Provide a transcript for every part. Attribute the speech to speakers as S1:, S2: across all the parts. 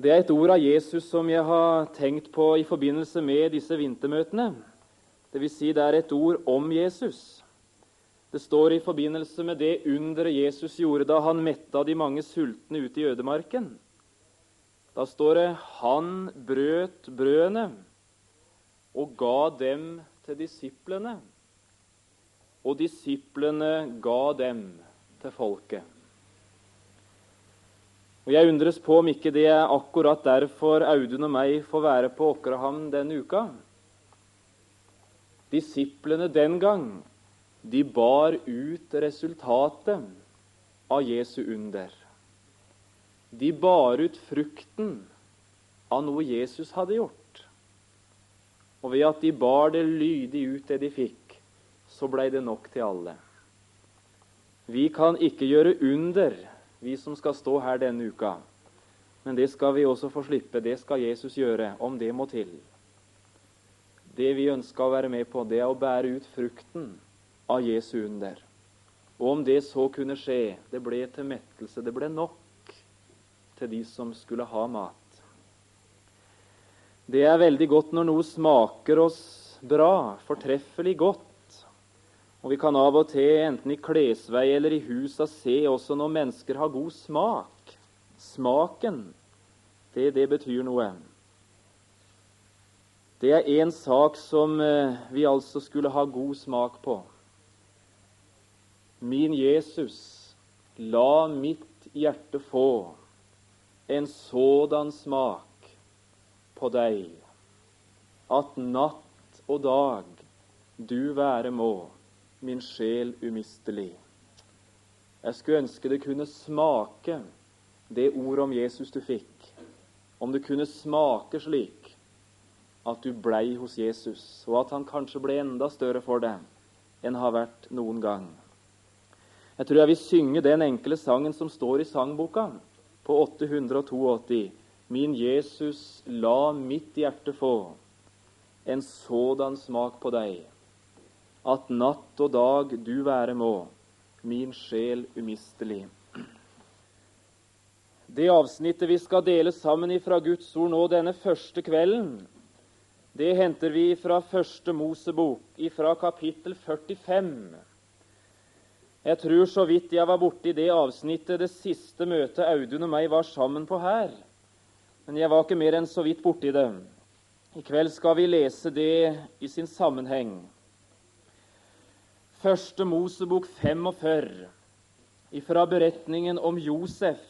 S1: Det er et ord av Jesus som jeg har tenkt på i forbindelse med disse vintermøtene. Det vil si det er et ord om Jesus. Det står i forbindelse med det underet Jesus gjorde da han metta de mange sultne ute i ødemarken. Da står det 'Han brøt brødene og ga dem til disiplene', og disiplene ga dem til folket. Og Jeg undres på om ikke det er akkurat derfor Audun og meg får være på Åkrehamn denne uka. Disiplene den gang de bar ut resultatet av Jesu under. De bar ut frukten av noe Jesus hadde gjort. Og ved at de bar det lydig ut det de fikk, så blei det nok til alle. Vi kan ikke gjøre under vi som skal stå her denne uka. Men det skal vi også få slippe. Det skal Jesus gjøre, om det må til. Det vi ønsker å være med på, det er å bære ut frukten av Jesu under. Og om det så kunne skje, det ble til mettelse, det ble nok til de som skulle ha mat. Det er veldig godt når noe smaker oss bra, fortreffelig godt. Og Vi kan av og til, enten i klesvei eller i husa, se også når mennesker har god smak. Smaken, det, det betyr noe. Det er én sak som eh, vi altså skulle ha god smak på. Min Jesus, la mitt hjerte få en sådan smak på deg at natt og dag du være må min sjel umistelig. Jeg skulle ønske det kunne smake det ordet om Jesus du fikk. Om det kunne smake slik at du blei hos Jesus, og at han kanskje ble enda større for deg enn har vært noen gang. Jeg tror jeg vil synge den enkle sangen som står i sangboka på 882. Min Jesus, la mitt hjerte få en sådan smak på deg at natt og dag du være må, min sjel umistelig. Det avsnittet vi skal dele sammen ifra Guds ord nå denne første kvelden, det henter vi fra Første Mosebok, ifra kapittel 45. Jeg tror så vidt jeg var borti det avsnittet det siste møtet Audun og meg var sammen på her. Men jeg var ikke mer enn så vidt borti det. I kveld skal vi lese det i sin sammenheng. Første Mosebok 45, ifra beretningen om Josef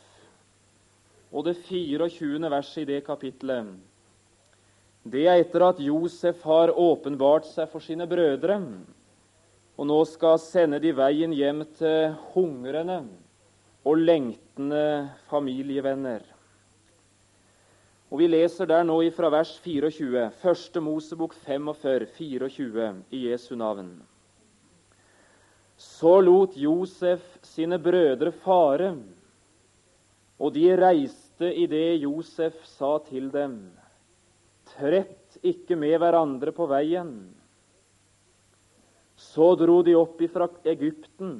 S1: og det 24. verset i det kapitlet. Det er etter at Josef har åpenbart seg for sine brødre, og nå skal sende de veien hjem til hungrende og lengtende familievenner. Og Vi leser der nå ifra vers 24, første Mosebok 45, 24, i Jesu navn. Så lot Josef sine brødre fare, og de reiste i det Josef sa til dem. Trett ikke med hverandre på veien. Så dro de opp ifra Egypten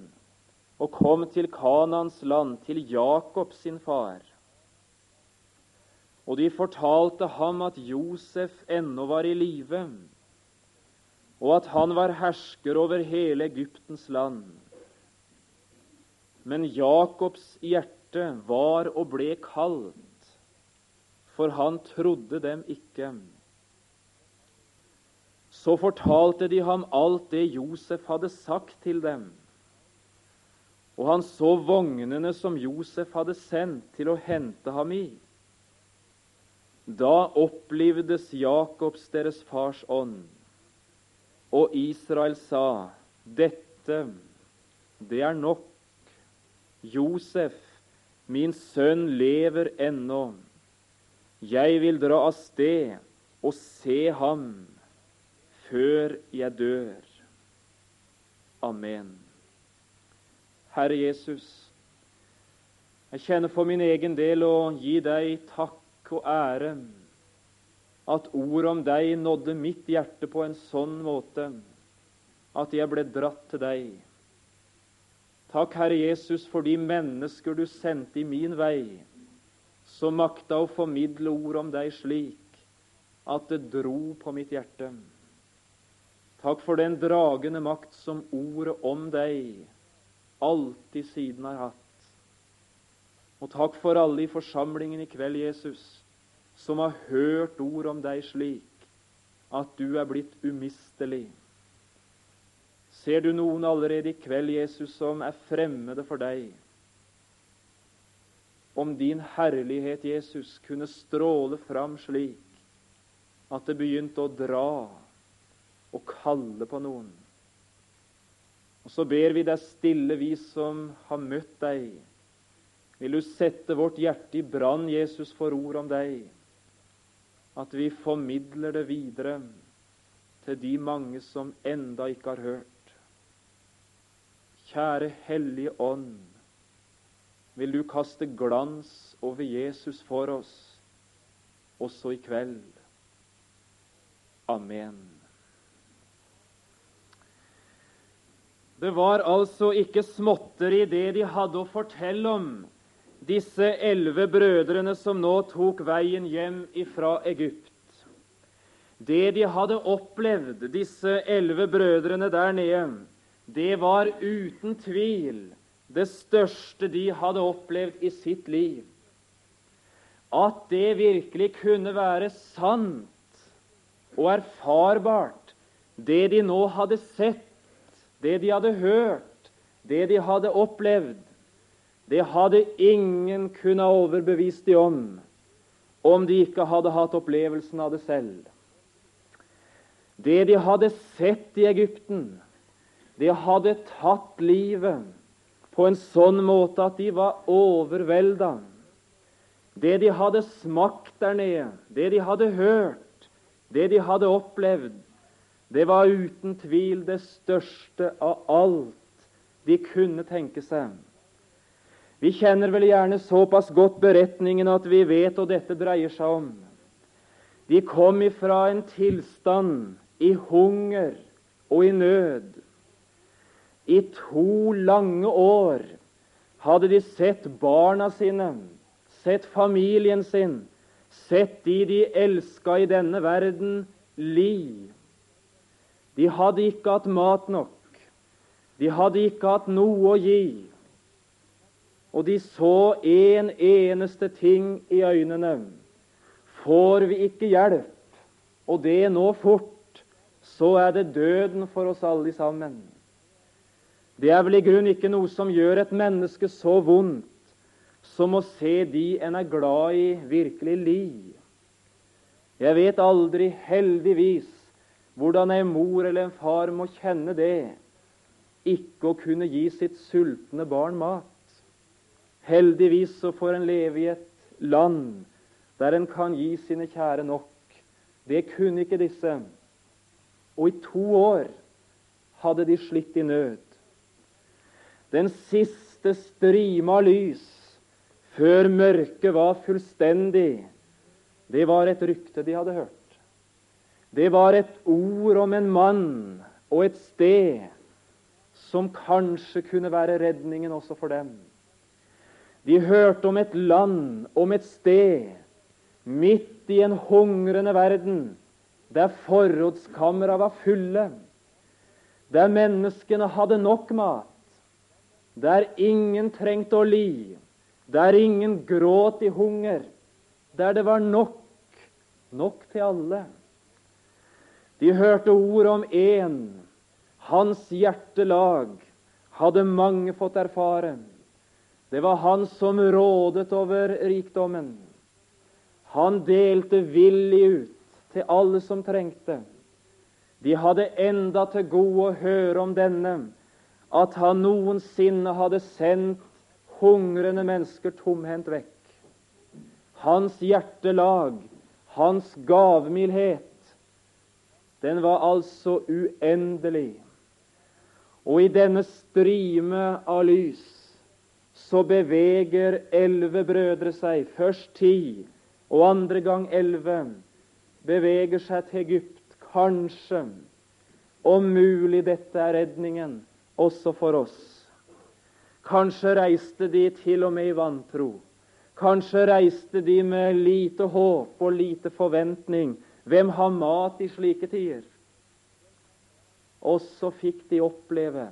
S1: og kom til Kanans land, til Jakob sin far. Og de fortalte ham at Josef ennå var i live og at han var hersker over hele Egyptens land. Men Jakobs hjerte var og ble kaldt, for han trodde dem ikke. Så fortalte de ham alt det Josef hadde sagt til dem. Og han så vognene som Josef hadde sendt til å hente ham i. Da opplivdes Jakobs, deres fars ånd. Og Israel sa, 'Dette, det er nok. Josef, min sønn, lever ennå. Jeg vil dra av sted og se ham før jeg dør. Amen. Herre Jesus, jeg kjenner for min egen del å gi deg takk og ære at ord om deg nådde mitt hjerte på en sånn måte at jeg ble dratt til deg. Takk, Herre Jesus, for de mennesker du sendte i min vei, som makta å formidle ord om deg slik at det dro på mitt hjerte. Takk for den dragende makt som ordet om deg alltid siden har hatt. Og takk for alle i forsamlingen i kveld, Jesus, som har hørt ord om deg slik at du er blitt umistelig. Ser du noen allerede i kveld, Jesus, som er fremmede for deg? Om din herlighet, Jesus, kunne stråle fram slik at det begynte å dra og kalle på noen. Og så ber vi deg stille, vi som har møtt deg. Vil du sette vårt hjerte i brann, Jesus, for ord om deg? At vi formidler det videre til de mange som enda ikke har hørt. Kjære Hellige Ånd, vil du kaste glans over Jesus for oss også i kveld. Amen. Det var altså ikke småtteri det de hadde å fortelle om, disse elleve brødrene som nå tok veien hjem ifra Egypt. Det de hadde opplevd, disse elleve brødrene der nede, det var uten tvil det største de hadde opplevd i sitt liv. At det virkelig kunne være sant og erfarbart, det de nå hadde sett, det de hadde hørt, det de hadde opplevd, det hadde ingen kunnet overbevise de om, om de ikke hadde hatt opplevelsen av det selv. Det de hadde sett i Egypten, det hadde tatt livet på en sånn måte at de var overvelda. Det de hadde smakt der nede, det de hadde hørt, det de hadde opplevd, det var uten tvil det største av alt de kunne tenke seg. Vi kjenner vel gjerne såpass godt beretningen at vi vet hva dette dreier seg om. De kom ifra en tilstand i hunger og i nød. I to lange år hadde de sett barna sine, sett familien sin, sett de de elska i denne verden, li de hadde ikke hatt mat nok. De hadde ikke hatt noe å gi. Og de så en eneste ting i øynene. Får vi ikke hjelp, og det nå fort, så er det døden for oss alle sammen. Det er vel i grunn ikke noe som gjør et menneske så vondt som å se de en er glad i, virkelig li. Jeg vet aldri, heldigvis, hvordan en mor eller en far må kjenne det, ikke å kunne gi sitt sultne barn mat. Heldigvis så får en leve i et land der en kan gi sine kjære nok. Det kunne ikke disse. Og i to år hadde de slitt i nød. Den siste strime av lys før mørket var fullstendig, det var et rykte de hadde hørt. Det var et ord om en mann og et sted som kanskje kunne være redningen også for dem. De hørte om et land, om et sted, midt i en hungrende verden, der forrådskamra var fulle, der menneskene hadde nok mat, der ingen trengte å li, der ingen gråt i hunger, der det var nok, nok til alle. De hørte ord om én. Hans hjertelag hadde mange fått erfare. Det var han som rådet over rikdommen. Han delte villig ut til alle som trengte. De hadde enda til gode å høre om denne, at han noensinne hadde sendt hungrende mennesker tomhendt vekk. Hans hjertelag, hans gavmildhet, den var altså uendelig. Og i denne strime av lys så beveger elleve brødre seg, først ti og andre gang elleve, beveger seg til Egypt, kanskje. Om mulig dette er redningen også for oss. Kanskje reiste de til og med i vantro. Kanskje reiste de med lite håp og lite forventning. Hvem har mat i slike tider? Og så fikk de oppleve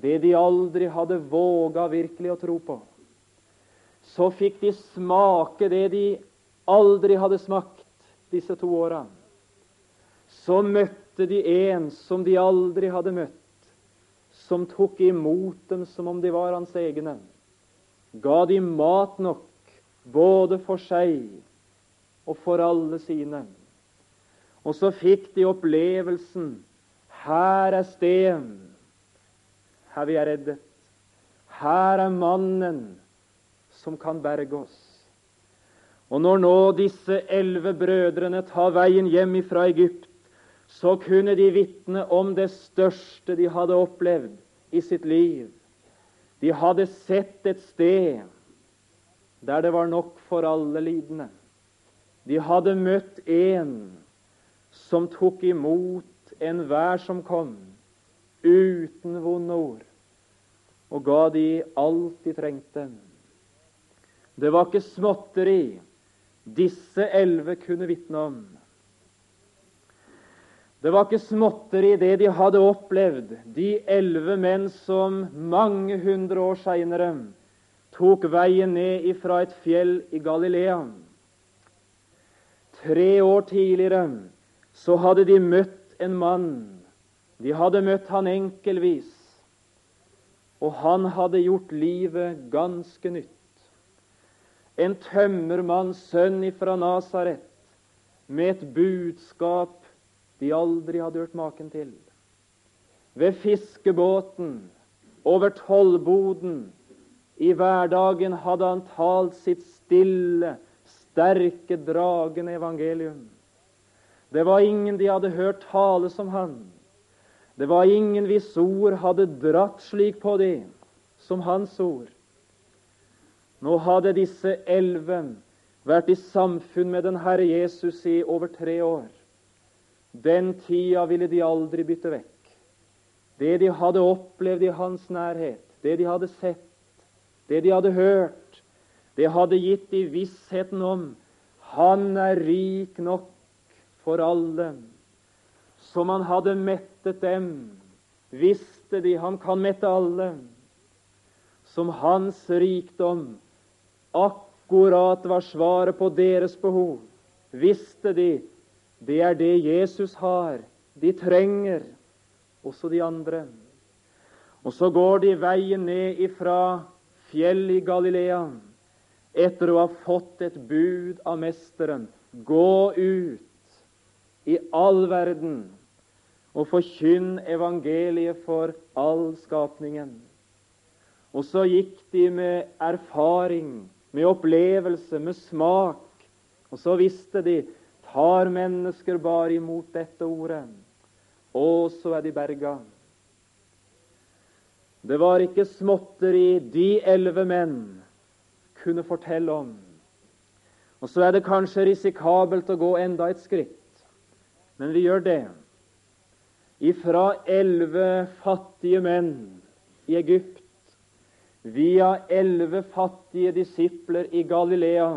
S1: det de aldri hadde våga virkelig å tro på. Så fikk de smake det de aldri hadde smakt disse to åra. Så møtte de en som de aldri hadde møtt, som tok imot dem som om de var hans egne. Ga de mat nok, både for seg og for alle sine. Og så fikk de opplevelsen her er steen, her vi er reddet. Her er mannen som kan berge oss. Og når nå disse elleve brødrene tar veien hjem ifra Egypt, så kunne de vitne om det største de hadde opplevd i sitt liv. De hadde sett et sted der det var nok for alle lidende. De hadde møtt en som tok imot enhver som kom, uten vonde ord, og ga de alt de trengte. Det var ikke småtteri disse elleve kunne vitne om. Det var ikke småtteri det de hadde opplevd, de elleve menn som mange hundre år seinere tok veien ned ifra et fjell i Galilea. Tre år tidligere så hadde de møtt en mann. De hadde møtt han enkelvis, og han hadde gjort livet ganske nytt. En tømmermanns sønn ifra Nasaret med et budskap de aldri hadde hørt maken til. Ved fiskebåten, over tollboden, i hverdagen hadde han talt sitt stille, sterke, dragende evangelium. Det var ingen de hadde hørt tale som han. Det var ingen hvis ord hadde dratt slik på dem som hans ord. Nå hadde disse elleve vært i samfunn med den Herre Jesus i over tre år. Den tida ville de aldri bytte vekk. Det de hadde opplevd i hans nærhet, det de hadde sett, det de hadde hørt, det hadde gitt de vissheten om han er rik nok for alle. Som han hadde mettet dem, visste de han kan mette alle. Som hans rikdom akkurat var svaret på deres behov, visste de det er det Jesus har. De trenger også de andre. Og så går de veien ned ifra fjellet i Galilea etter å ha fått et bud av Mesteren. Gå ut i all verden og forkynn evangeliet for all skapningen. Og så gikk de med erfaring, med opplevelse, med smak. Og så visste de tar mennesker bare imot dette ordet, og så er de berga. Det var ikke småtteri de elleve menn kunne fortelle om. Og så er det kanskje risikabelt å gå enda et skritt. Men vi gjør det. Ifra elleve fattige menn i Egypt via elleve fattige disipler i Galilea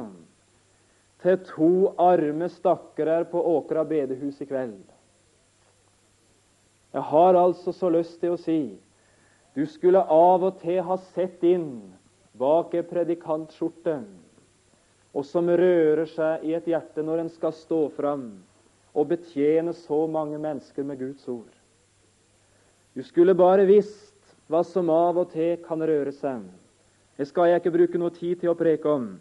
S1: til to arme stakkarer på Åkra bedehus i kveld. Jeg har altså så lyst til å si du skulle av og til ha sett inn bak ei predikantskjorte, og som rører seg i et hjerte når en skal stå fram å betjene så mange mennesker med Guds ord. Du skulle bare visst hva som av og til kan røre seg. Det skal jeg ikke bruke noe tid til å preke om.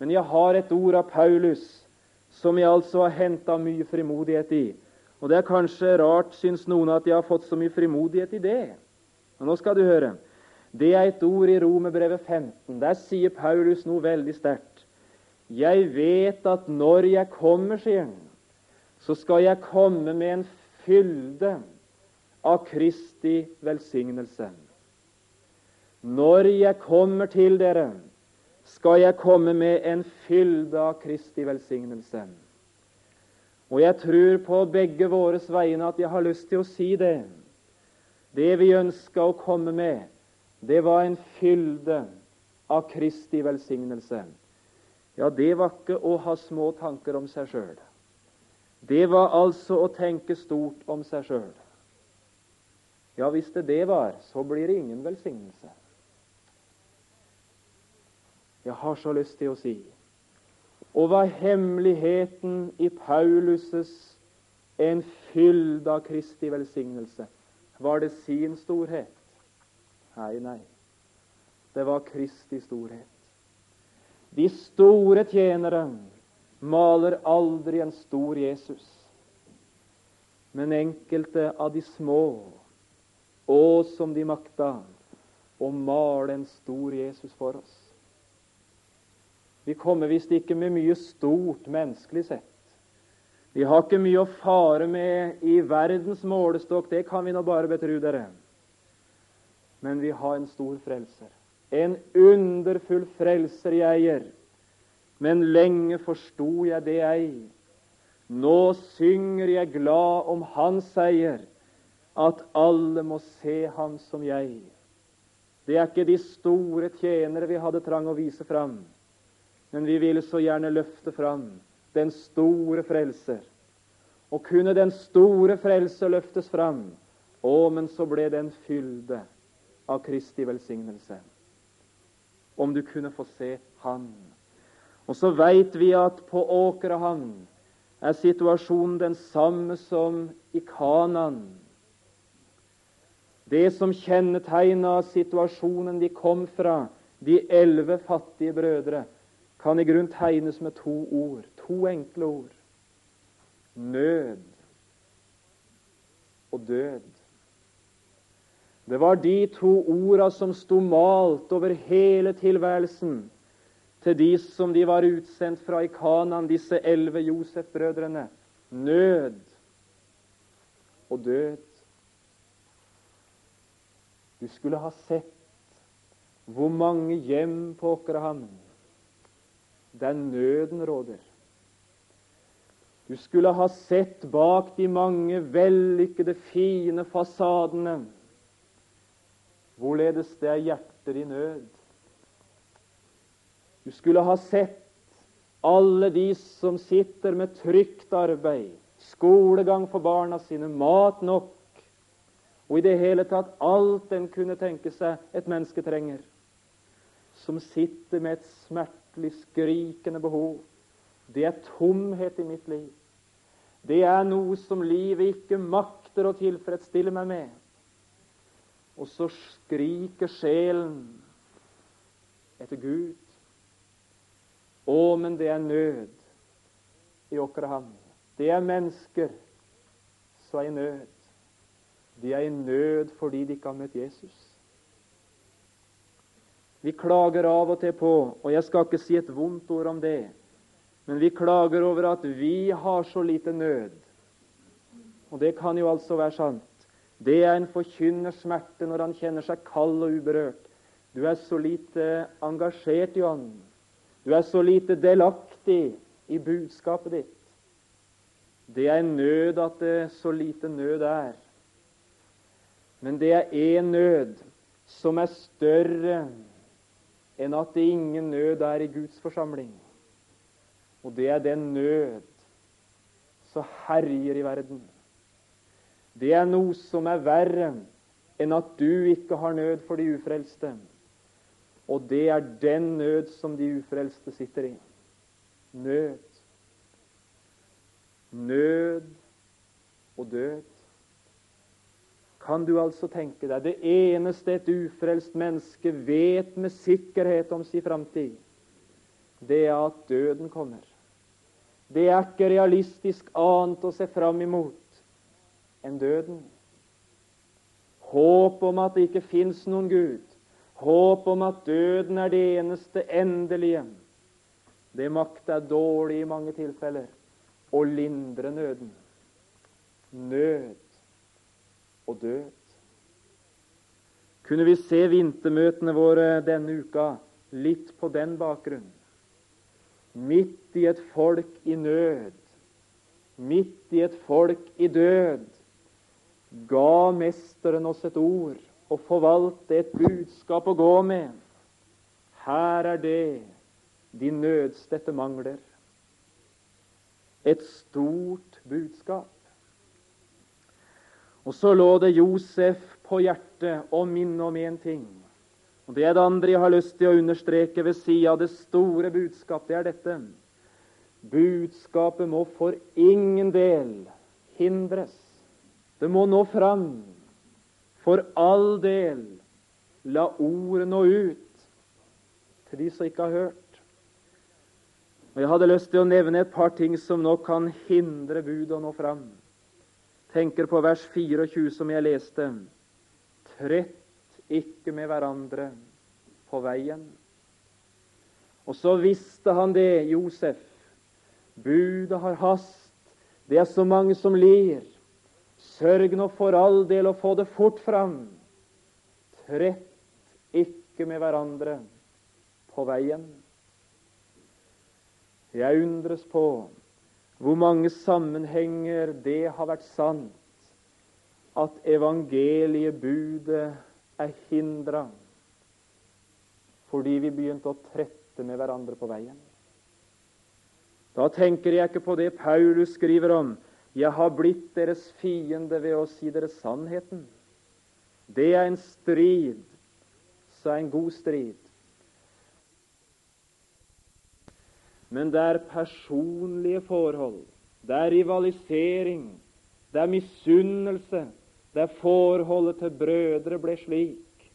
S1: Men jeg har et ord av Paulus som jeg altså har henta mye frimodighet i. Og det er kanskje rart, syns noen, at jeg har fått så mye frimodighet i det. Men nå skal du høre. Det er et ord i Romerbrevet 15. Der sier Paulus noe veldig sterkt. Jeg vet at når jeg kommer, sier han, så skal jeg komme med en fylde av Kristi velsignelse. Når jeg kommer til dere, skal jeg komme med en fylde av Kristi velsignelse. Og jeg tror på begge våres vegne at jeg har lyst til å si det. Det vi ønska å komme med, det var en fylde av Kristi velsignelse. ja, det var ikke å ha små tanker om seg sjøl. Det var altså å tenke stort om seg sjøl. Ja, hvis det det var, så blir det ingen velsignelse. Jeg har så lyst til å si og var hemmeligheten i Paulus' en fylde av Kristi velsignelse? Var det sin storhet? Nei, nei. Det var Kristi storhet. De store tjenere maler aldri en stor Jesus. Men enkelte av de små, å som de makta, å male en stor Jesus for oss. Vi kommer visst ikke med mye stort menneskelig sett. Vi har ikke mye å fare med i verdens målestokk, det kan vi nå bare betru dere. Men vi har en stor frelser. En underfull frelser jeg eier. Men lenge forsto jeg det ei. Nå synger jeg glad om hans seier, at alle må se ham som jeg. Det er ikke de store tjenere vi hadde trang å vise fram, men vi ville så gjerne løfte fram den store frelser. Og kunne den store frelser løftes fram, å, men så ble den fylde av Kristi velsignelse. Om du kunne få se Han. Og så veit vi at på Åkrehamn er situasjonen den samme som i Kanan. Det som kjennetegna situasjonen de kom fra, de elleve fattige brødre, kan i grunn tegnes med to ord, to enkle ord. Nød og død. Det var de to orda som sto malt over hele tilværelsen til de som de var utsendt fra i Kanan, disse elleve Josef-brødrene. Nød og død. Du skulle ha sett hvor mange hjem på Åkrehamn der nøden råder. Du skulle ha sett bak de mange vellykkede, fine fasadene hvorledes det er hjerter i nød. Du skulle ha sett alle de som sitter med trygt arbeid, skolegang for barna sine, mat nok, og i det hele tatt alt en kunne tenke seg et menneske trenger, som sitter med et smertelig skrikende behov. Det er tomhet i mitt liv. Det er noe som livet ikke makter å tilfredsstille meg med. Og så skriker sjelen etter Gud. Å, men det er nød i Åkrehamn. Det er mennesker som er i nød. De er i nød fordi de ikke har møtt Jesus. Vi klager av og til på, og jeg skal ikke si et vondt ord om det, men vi klager over at vi har så lite nød. Og det kan jo altså være sant. Det er en forkynner smerte når han kjenner seg kald og uberørt. Du er så lite engasjert i ånden. Du er så lite delaktig i budskapet ditt. Det er en nød at det så lite nød er. Men det er én nød som er større enn at det ingen nød er i Guds forsamling. Og det er den nød som herjer i verden. Det er noe som er verre enn at du ikke har nød for de ufrelste. Og det er den nød som de ufrelste sitter i. Nød. Nød og død kan du altså tenke deg. Det eneste et ufrelst menneske vet med sikkerhet om sin framtid, det er at døden kommer. Det er ikke realistisk annet å se fram imot enn døden. Håp om at det ikke fins noen Gud, håp om at døden er det eneste endelige, det makter dårlig i mange tilfeller å lindre nøden. Nød og død. Kunne vi se vintermøtene våre denne uka litt på den bakgrunn? Midt i et folk i nød, midt i et folk i død, ga Mesteren oss et ord og forvalte et budskap å gå med. Her er det de nødstedte mangler. Et stort budskap. Og så lå det Josef på hjertet å minne om én ting. Og Det er det andre jeg har lyst til å understreke ved sida av det store budskap. Det er dette. Budskapet må for ingen del hindres. Det må nå fram. For all del la ordet nå ut til de som ikke har hørt. Og Jeg hadde lyst til å nevne et par ting som nå kan hindre budet å nå fram. Tenker på vers 24 som jeg leste. Trett ikke med hverandre på veien. Og så visste han det, Josef. Budet har hast. Det er så mange som lir. Sørg nå for all del å få det fort fram. Trett ikke med hverandre på veien. Jeg undres på hvor mange sammenhenger det har vært sant at evangeliebudet er hindra fordi vi begynte å trette med hverandre på veien. Da tenker jeg ikke på det Paulus skriver om 'Jeg har blitt deres fiende ved å si dere sannheten'. Det er en strid, så er en god strid. Men det er personlige forhold, det er rivalisering, det er misunnelse, er forholdet til brødre ble slik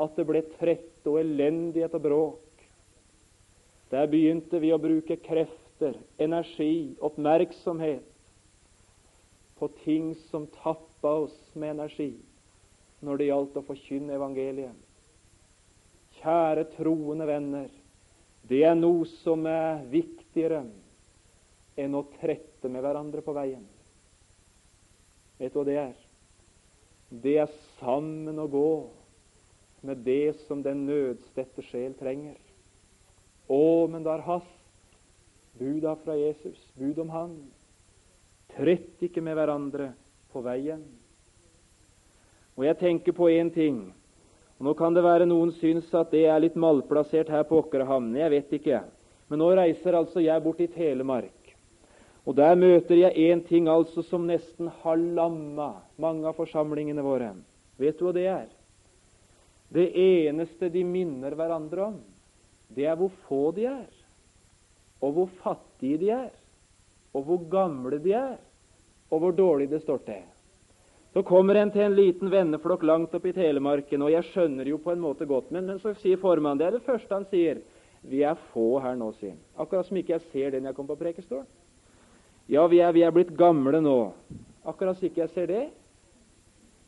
S1: at det ble trett og elendighet og bråk. Der begynte vi å bruke krefter, energi, oppmerksomhet på ting som tappa oss med energi når det gjaldt å forkynne evangeliet. Kjære troende venner, det er noe som er viktigere enn å trette med hverandre på veien. Vet du hva det er? det er sammen å gå med det som den nødstedte sjel trenger. Å, men det er hast. Buda fra Jesus, bud om Han. Trett ikke med hverandre på veien. Og jeg tenker på én ting. og Nå kan det være noen syns at det er litt malplassert her på Åkrehamn. Jeg vet ikke. Men nå reiser altså jeg bort i Telemark. Og Der møter jeg én ting altså som nesten har lamma mange av forsamlingene våre. Vet du hva det er? Det eneste de minner hverandre om, det er hvor få de er, og hvor fattige de er, og hvor gamle de er, og hvor dårlig det står til. Så kommer en til en liten venneflokk langt oppe i Telemarken, og jeg skjønner jo på en måte godt, men, men så sier formannen Det er det første han sier. Vi er få her nå, sier han. Akkurat som ikke jeg ser det når jeg kom på prekestolen. Ja, vi er, vi er, blitt gamle nå. Akkurat som ikke jeg ser det.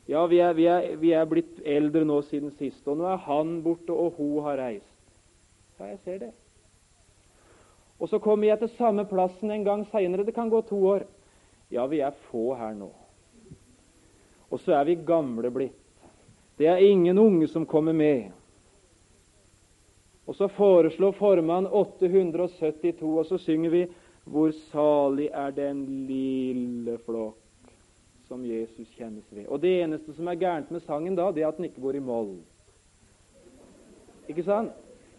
S1: Ja, vi er, vi, er, vi er, blitt eldre nå siden sist, og nå er han borte, og hun har reist. Ja, jeg ser det. Og så kommer jeg til samme plassen en gang seinere. Det kan gå to år. Ja, vi er få her nå. Og så er vi gamle blitt. Det er ingen unge som kommer med. Og så foreslår formann 872, og så synger vi hvor salig er den lille flokk som Jesus kjennes ved. Og Det eneste som er gærent med sangen da, det er at den ikke går i moll. Ikke sant?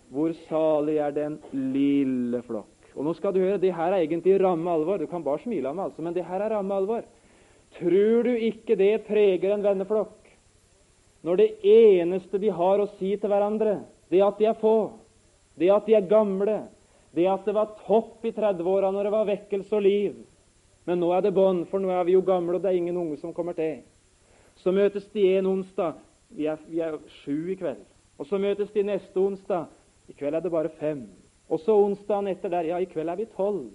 S1: Hvor salig er den lille flokk. Og nå skal du høre, Det her er egentlig ramme alvor. Du kan bare smile av meg, altså, men det her er ramme alvor. Tror du ikke det preger en venneflokk? Når det eneste de har å si til hverandre, det at de er få, det at de er gamle, det at det var topp i 30-åra når det var vekkelse og liv. Men nå er det bånd, for nå er vi jo gamle, og det er ingen unge som kommer til. Så møtes de en onsdag. Vi er, vi er sju i kveld. Og så møtes de neste onsdag. I kveld er det bare fem. Og så onsdagen etter der. Ja, i kveld er vi tolv.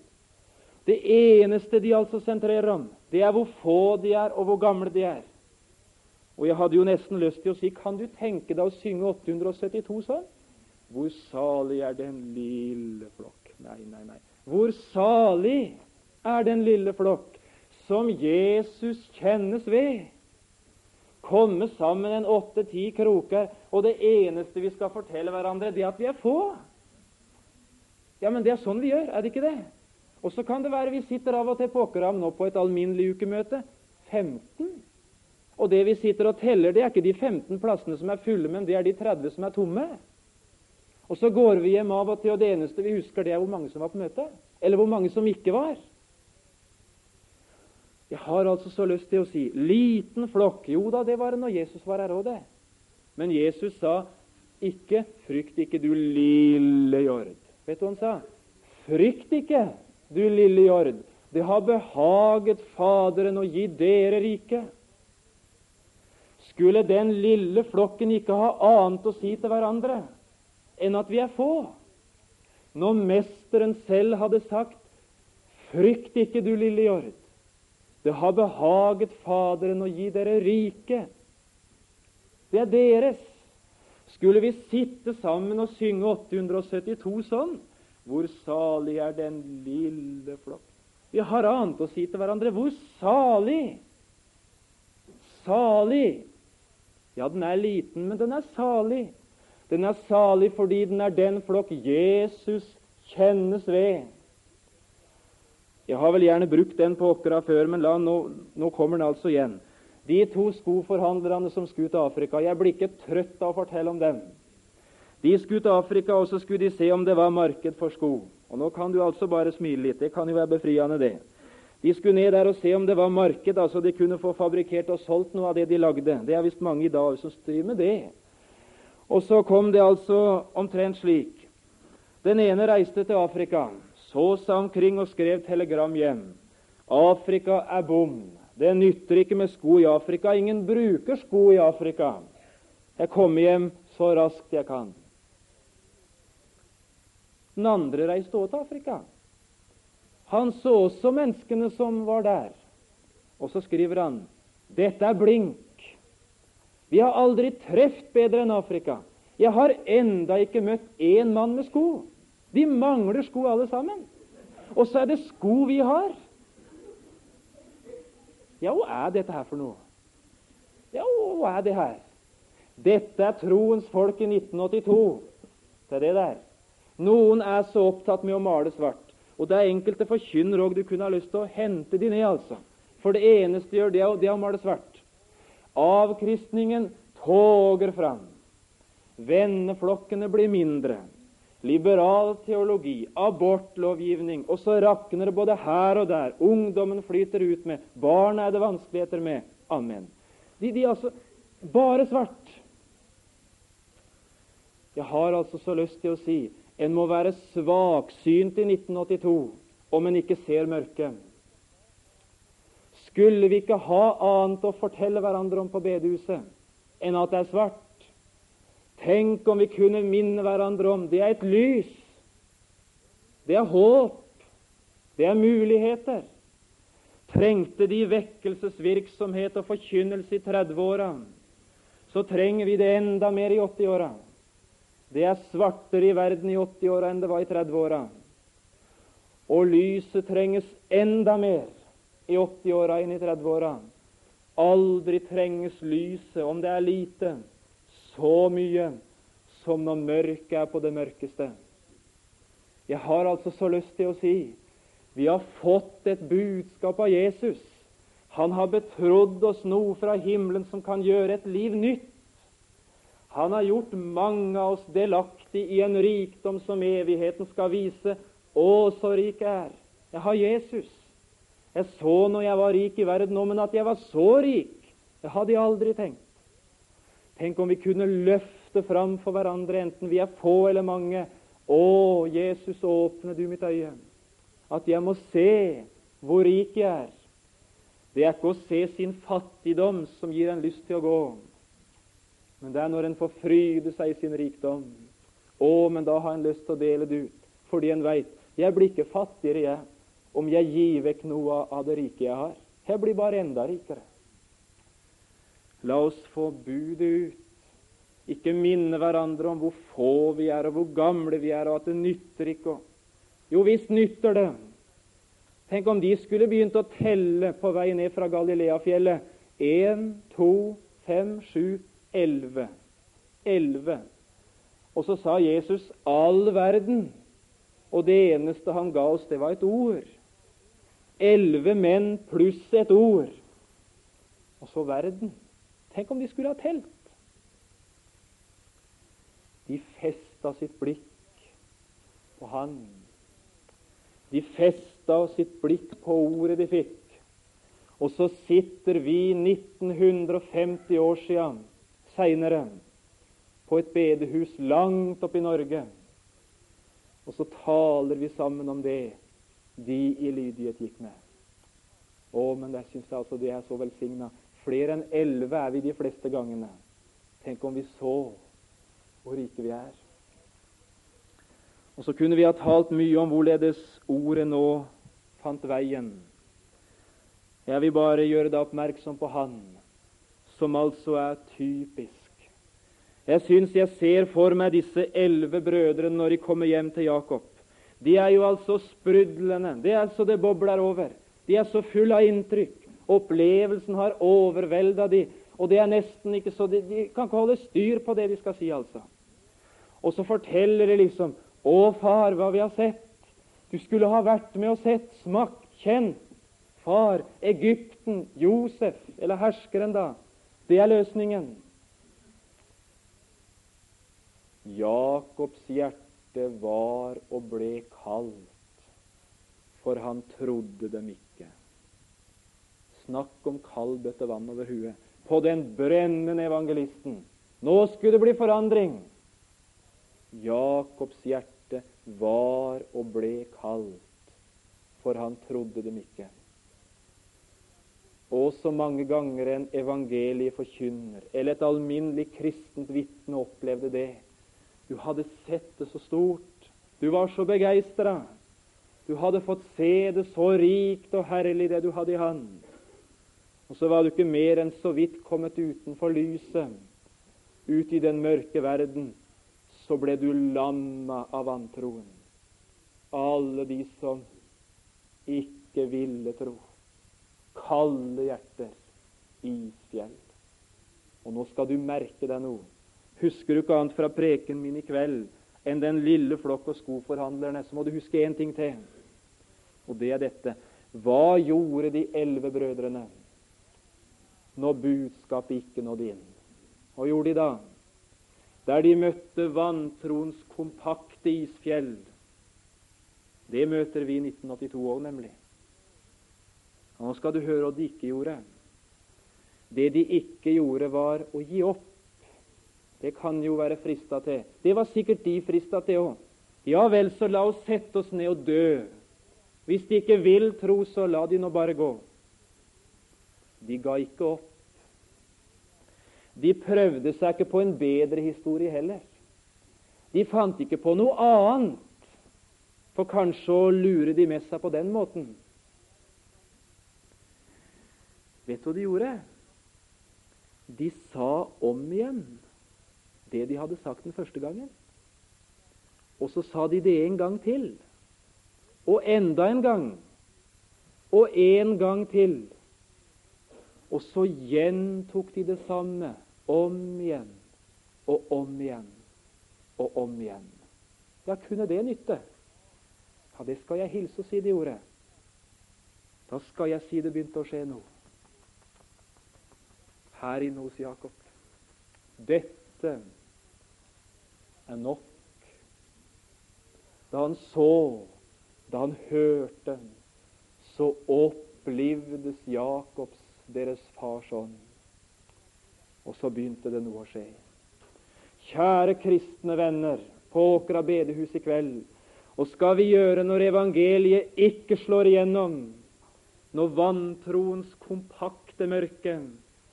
S1: Det eneste de altså sentrerer om, det er hvor få de er, og hvor gamle de er. Og jeg hadde jo nesten lyst til å si Kan du tenke deg å synge 872 sånn? Hvor salig er den lille flokk Nei, nei, nei. Hvor salig er den lille flokk som Jesus kjennes ved. Komme sammen en åtte-ti kroker, og det eneste vi skal fortelle hverandre, det er at vi er få. Ja, men det er sånn vi gjør, er det ikke det? Og så kan det være vi sitter av og til på Åkram nå på et alminnelig ukemøte. 15. Og det vi sitter og teller, det er ikke de 15 plassene som er fulle, men det er de 30 som er tomme.
S2: Og så går vi hjem av og til, og det eneste vi husker, det er hvor mange som var på møtet. Eller hvor mange som ikke var. Jeg har altså så lyst til å si liten flokk. Jo da, det var det når Jesus var her òg, det. Men Jesus sa ikke 'frykt ikke, du lille jord'. Vet du hva han sa? Frykt ikke, du lille jord. Det har behaget Faderen å gi dere riket. Skulle den lille flokken ikke ha annet å si til hverandre enn at vi er få? Når Mesteren selv hadde sagt 'Frykt ikke, du lille jord'. Det har behaget Faderen å gi dere riket. Det er deres. Skulle vi sitte sammen og synge 872 sånn, hvor salig er den lille flokk Vi har annet å si til hverandre. Hvor salig! Salig! Ja, den er liten, men den er salig. Den er salig fordi den er den flokk Jesus kjennes ved. Jeg har vel gjerne brukt den på okra før, men nå, nå kommer den altså igjen. De to skoforhandlerne som skulle til Afrika. Jeg blir ikke trøtt av å fortelle om dem. De skulle til Afrika, og så skulle de se om det var marked for sko. Og Nå kan du altså bare smile litt. Det kan jo være befriende, det. De skulle ned der og se om det var marked, altså de kunne få fabrikkert og solgt noe av det de lagde. Det er visst mange i dag som driver med det. Og så kom det altså omtrent slik. Den ene reiste til Afrika, så seg omkring og skrev telegram hjem. Afrika er bom. Det nytter ikke med sko i Afrika. Ingen bruker sko i Afrika. Jeg kommer hjem så raskt jeg kan. Den andre reiste òg til Afrika. Han så også menneskene som var der. Og så skriver han dette er blink. Vi har aldri truffet bedre enn Afrika. Jeg har enda ikke møtt én mann med sko. De mangler sko alle sammen. Og så er det sko vi har. Ja, hva er dette her for noe? Ja, hva er det her? Dette er troens folk i 1982. Det er det der. Noen er så opptatt med å male svart. Og det er enkelte forkynnere òg du kunne ha lyst til å hente de ned, altså. For det eneste de gjør, det er, det er å male svart. Avkristningen toger fram. Venneflokkene blir mindre. Liberal teologi, abortlovgivning, og så rakner det både her og der. Ungdommen flyter ut med, barna er det vanskeligheter med. Amen. De, de altså Bare svart. Jeg har altså så lyst til å si en må være svaksynt i 1982 om en ikke ser mørket. Skulle vi ikke ha annet å fortelle hverandre om på bedehuset enn at det er svart? Tenk om vi kunne minne hverandre om det er et lys. Det er håp. Det er muligheter. Trengte de vekkelsesvirksomhet og forkynnelse i 30-åra, så trenger vi det enda mer i 80-åra. Det er svartere i verden i 80-åra enn det var i 30-åra. Og lyset trenges enda mer i 80-åra enn i 30-åra. Aldri trenges lyset, om det er lite, så mye som når mørket er på det mørkeste. Jeg har altså så lyst til å si vi har fått et budskap av Jesus. Han har betrodd oss noe fra himmelen som kan gjøre et liv nytt. Han har gjort mange av oss delaktig i en rikdom som evigheten skal vise. Å, så rik jeg er! Jeg har Jesus. Jeg så når jeg var rik i verden nå, men at jeg var så rik, det hadde jeg aldri tenkt. Tenk om vi kunne løfte fram for hverandre, enten vi er få eller mange. Å, Jesus, åpne du mitt øye, at jeg må se hvor rik jeg er. Det er ikke å se sin fattigdom som gir en lyst til å gå. Men det er når en får fryde seg i sin rikdom. Å, men da har en lyst til å dele det ut, fordi en veit jeg blir ikke fattigere jeg, om jeg gir vekk noe av det rike jeg har. Jeg blir bare enda rikere. La oss få budet ut. Ikke minne hverandre om hvor få vi er, og hvor gamle vi er, og at det nytter ikke. Jo visst nytter det. Tenk om de skulle begynt å telle på vei ned fra Galileafjellet. Én, to, fem, sju, elleve. Elleve. Og så sa Jesus 'all verden', og det eneste han ga oss, det var et ord. Elleve menn pluss et ord. Og så verden. Tenk om de skulle ha telt. De festa sitt blikk på Han. De festa sitt blikk på ordet de fikk. Og så sitter vi 1950 år siden seinere på et bedehus langt oppe i Norge, og så taler vi sammen om det de i lydighet gikk med. Å, men der syns jeg altså det er så velsigna. Flere enn elleve er vi de fleste gangene. Tenk om vi så hvor rike vi er. Og så kunne vi ha talt mye om hvorledes ordet nå fant veien. Jeg vil bare gjøre deg oppmerksom på Han, som altså er typisk. Jeg syns jeg ser for meg disse elleve brødrene når de kommer hjem til Jakob. De er jo altså sprudlende. Det er så det bobler over. De er så fulle av inntrykk. Opplevelsen har overvelda de, og det er nesten ikke så De, de kan ikke holde styr på det de skal si, altså. Og så forteller de liksom 'Å, far, hva vi har sett'. Du skulle ha vært med og sett, smakt, kjent. Far, Egypten, Josef, eller herskeren, da. Det er løsningen. Jakobs hjerte var og ble kaldt, for han trodde dem ikke. Snakk om kald bøtte vann over huet på den brennende evangelisten. Nå skulle det bli forandring. Jakobs hjerte var og ble kaldt, for han trodde dem ikke. Og så mange ganger en evangelieforkynner eller et alminnelig kristent vitne opplevde det. Du hadde sett det så stort. Du var så begeistra. Du hadde fått se det så rikt og herlig, det du hadde i hand. Og så var du ikke mer enn så vidt kommet utenfor lyset, ut i den mørke verden, så ble du lamma av vantroen. Alle de som ikke ville tro. Kalde hjerter, isfjell. Og nå skal du merke deg noe. Husker du ikke annet fra preken min i kveld enn den lille flokk og skoforhandlerne, så må du huske én ting til. Og det er dette. Hva gjorde de elleve brødrene når budskapet ikke nådde inn? Hva gjorde de da? Der de møtte vantroens kompakte isfjell. Det møter vi i 1982 òg, nemlig. Og nå skal du høre hva de ikke gjorde. Det de ikke gjorde, var å gi opp. Det kan jo være frista til. Det var sikkert de frista til òg. Ja vel, så la oss sette oss ned og dø. Hvis de ikke vil tro, så la de nå bare gå. De ga ikke opp. De prøvde seg ikke på en bedre historie heller. De fant ikke på noe annet, for kanskje å lure de med seg på den måten. Vet du hva de gjorde? De sa om igjen det de hadde sagt den første gangen. Og så sa de det en gang til. Og enda en gang. Og en gang til. Og så gjentok de det samme om igjen og om igjen og om igjen. Ja, kunne det nytte? Ja, det skal jeg hilse og si de gjorde. Da skal jeg si det begynte å skje noe. Her inne hos Jakob. Dette er nok. Da han så, da han hørte, så opplivdes Jakobs, deres fars ånd. Og så begynte det noe å skje. Kjære kristne venner på Åkra bedehus i kveld. Og skal vi gjøre når evangeliet ikke slår igjennom, når vantroens kompakte mørke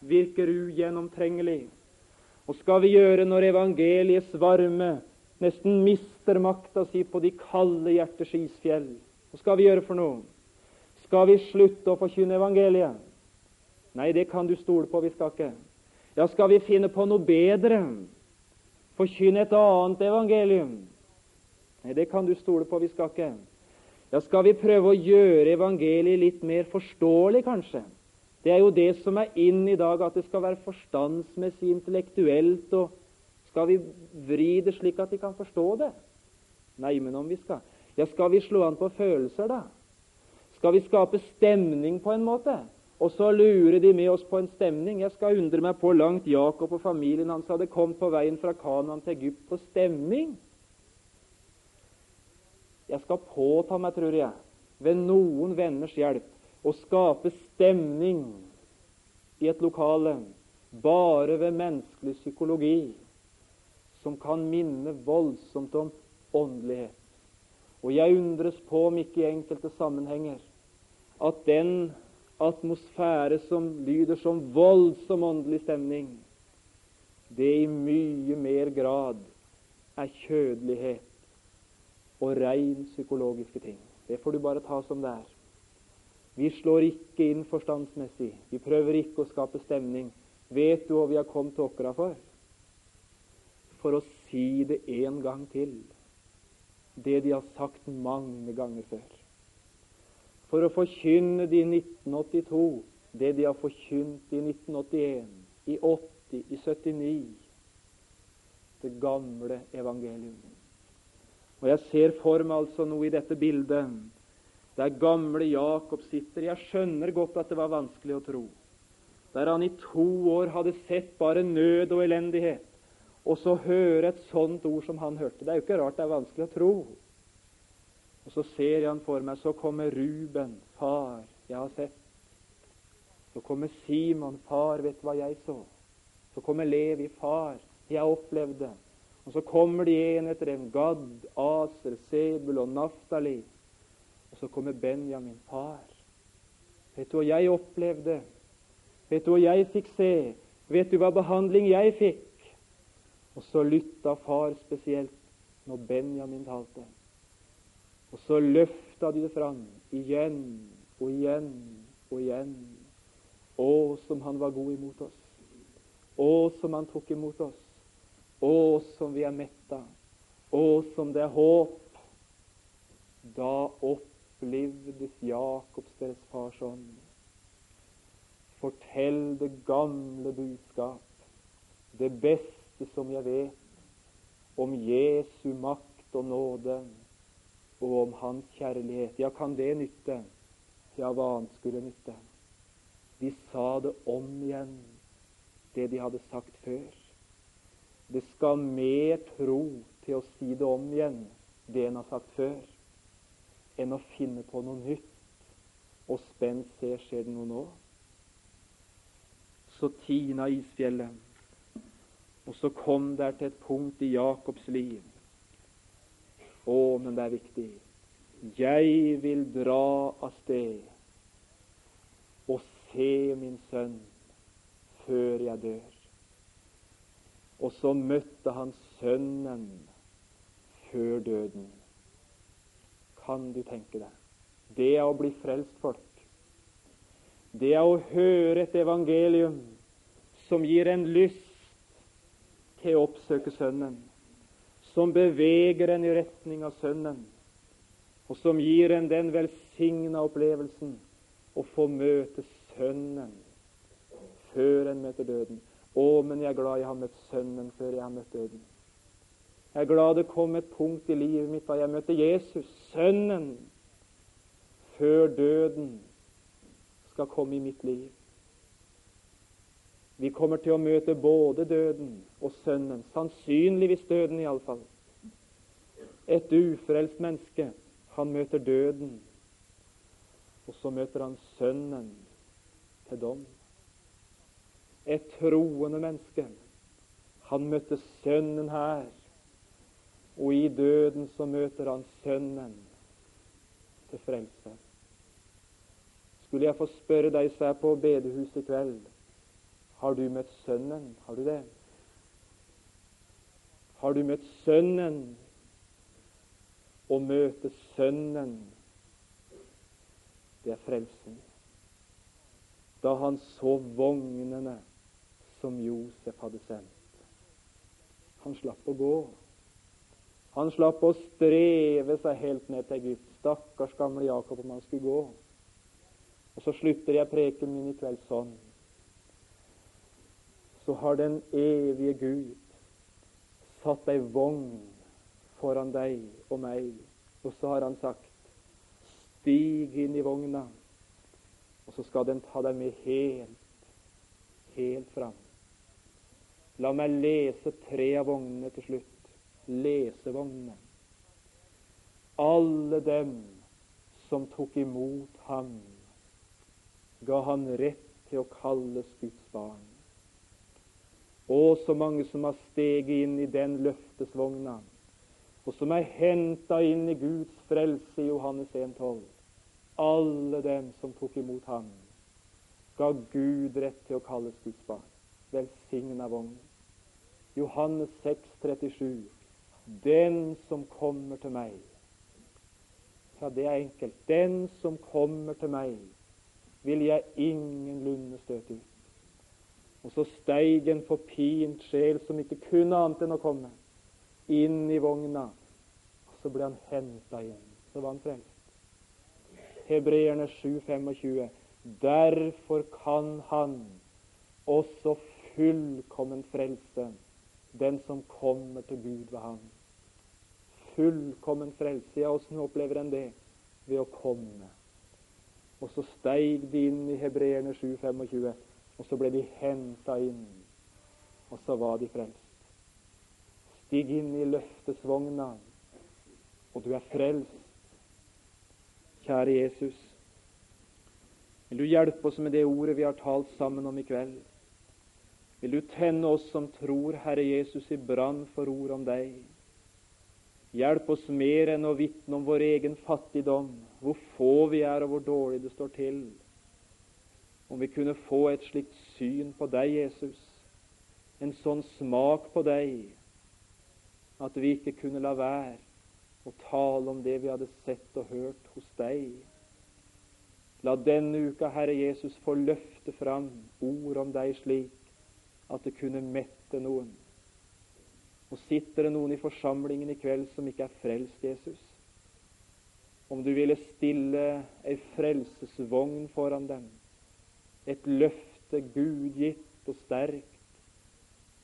S2: virker ugjennomtrengelig, og skal vi gjøre når evangeliets varme nesten mister makta si på de kalde hjerters isfjell? Hva skal vi gjøre for noe? Skal vi slutte å forkynne evangeliet? Nei, det kan du stole på. Vi skal ikke. Ja, skal vi finne på noe bedre? Forkynne et annet evangelium? Nei, det kan du stole på. Vi skal ikke. Ja, skal vi prøve å gjøre evangeliet litt mer forståelig, kanskje? Det er jo det som er inn i dag, at det skal være forstandsmessig, intellektuelt. og Skal vi vri det slik at de kan forstå det? Nei, men om vi skal Ja, skal vi slå an på følelser, da? Skal vi skape stemning på en måte? Og så lurer de med oss på en stemning. Jeg skal undre meg på langt Jakob og familien hans hadde kommet på veien fra Kanaan til Egypt på stemning. Jeg skal påta meg, tror jeg, ved noen venners hjelp, å skape stemning i et lokale bare ved menneskelig psykologi som kan minne voldsomt om åndelighet. Og jeg undres på om ikke i enkelte sammenhenger at den atmosfære som lyder som voldsom åndelig stemning, det i mye mer grad er kjødelighet og rein psykologiske ting. Det får du bare ta som det er. Vi slår ikke inn forstandsmessig. Vi prøver ikke å skape stemning. Vet du hva vi har kommet til Åkra for? For å si det en gang til, det de har sagt mange ganger før. For å forkynne det i 1982, det de har forkynt i 1981, i 80, i 79. Det gamle evangelium. Og Jeg ser for meg altså noe i dette bildet der gamle Jakob sitter. Jeg skjønner godt at det var vanskelig å tro. Der han i to år hadde sett bare nød og elendighet, og så høre et sånt ord som han hørte. Det er jo ikke rart det er vanskelig å tro. Og så ser jeg han for meg. Så kommer Ruben. Far, jeg har sett. Så kommer Simon. Far, vet hva jeg så? Så kommer Levi. Far, jeg opplevde. Og så kommer de en etter en. Gad, Aser, Sebul og Naftali. Og så kommer Benjamin. Far, vet du hva jeg opplevde? Vet du hva jeg fikk se? Vet du hva behandling jeg fikk? Og så lytta far spesielt når Benjamin talte. Og så løfta de det fram igjen og igjen og igjen. Å, som han var god imot oss. Å, som han tok imot oss. Å, som vi er metta. Å, som det er håp. Da opplivdes Jakobs deres fars ånd. Fortell det gamle budskap, det beste som jeg vet om Jesu makt og nåde og om Hans kjærlighet. Ja, kan det nytte? Ja, hva annet skulle nytte? De sa det om igjen, det de hadde sagt før. Det skal mer tro til å si det om igjen, det en har sagt før, enn å finne på noe nytt og spent se skjer det noe nå. Så tina isfjellet, og så kom der til et punkt i Jakobs liv å, men det er viktig. Jeg vil dra av sted og se min sønn før jeg dør. Og så møtte han sønnen før døden. Kan du tenke deg? Det er å bli frelst folk. Det er å høre et evangelium som gir en lyst til å oppsøke Sønnen som beveger en i retning av Sønnen, og som gir en den velsigna opplevelsen å få møte Sønnen før en møter døden. Å, men jeg er glad jeg har møtt Sønnen før jeg har møtt døden. Jeg er glad det kom et punkt i livet mitt da jeg møtte Jesus, Sønnen, før døden skal komme i mitt liv. Vi kommer til å møte både døden og Sønnen, sannsynligvis døden iallfall. Et ufrelst menneske, han møter døden, og så møter han Sønnen til dom. Et troende menneske, han møtte Sønnen her, og i døden så møter han Sønnen til frelse. Skulle jeg få spørre deg som er på bedehuset i kveld, har du møtt Sønnen? Har du det? Har du møtt Sønnen? Å møte Sønnen, det er frelsen. Da han så vognene som Josef hadde sendt. Han slapp å gå. Han slapp å streve seg helt ned til Egypt. Stakkars gamle Jakob om han skulle gå. Og så slutter jeg preken min i kveld sånn så har den evige Gud satt ei vogn foran deg og meg, og så har han sagt Stig inn i vogna, og så skal den ta deg med helt, helt fram. La meg lese tre av vognene til slutt. Lesevognene. alle dem som tok imot ham, ga han rett til å kalles Guds barn. Og så mange som har steget inn i den løftesvogna, og som er henta inn i Guds frelse i Johannes 1,12. Alle dem som tok imot ham, ga Gud rett til å kalles Guds barn. Velsigna vognen. Johannes 6, 37. Den som kommer til meg Ja, det er enkelt. Den som kommer til meg, vil jeg ingenlunde støte ut. Og så steig en forpint sjel som ikke kunne annet enn å komme, inn i vogna. Og så ble han henta igjen. Så var han frelst. Hebreerne 7, 25. Derfor kan han også fullkommen frelse den som kommer til Gud ved ham. Fullkommen frelse. Ja, åssen opplever en det? Ved å komme. Og så steig de inn i Hebreerne 7,25, og så ble de henta inn. Og så var de frelst. Stig inn i løftesvogna, og du er frelst. Kjære Jesus, vil du hjelpe oss med det ordet vi har talt sammen om i kveld? Vil du tenne oss som tror, Herre Jesus, i brann for ord om deg? Hjelp oss mer enn å vitne om vår egen fattigdom, hvor få vi er og hvor dårlig det står til. Om vi kunne få et slikt syn på deg, Jesus, en sånn smak på deg, at vi ikke kunne la være å tale om det vi hadde sett og hørt hos deg. La denne uka, Herre Jesus, få løfte fram ord om deg slik at det kunne mette noen. Og sitter det noen i forsamlingen i kveld som ikke er frelst, Jesus, om du ville stille ei frelsesvogn foran dem, et løfte Gud gitt og sterkt,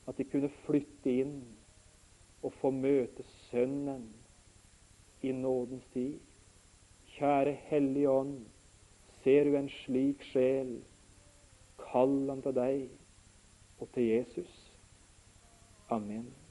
S2: at de kunne flytte inn og få møte Sønnen i nådens tid. Kjære Hellige Ånd, ser du en slik sjel, kall han til deg og til Jesus. Amen.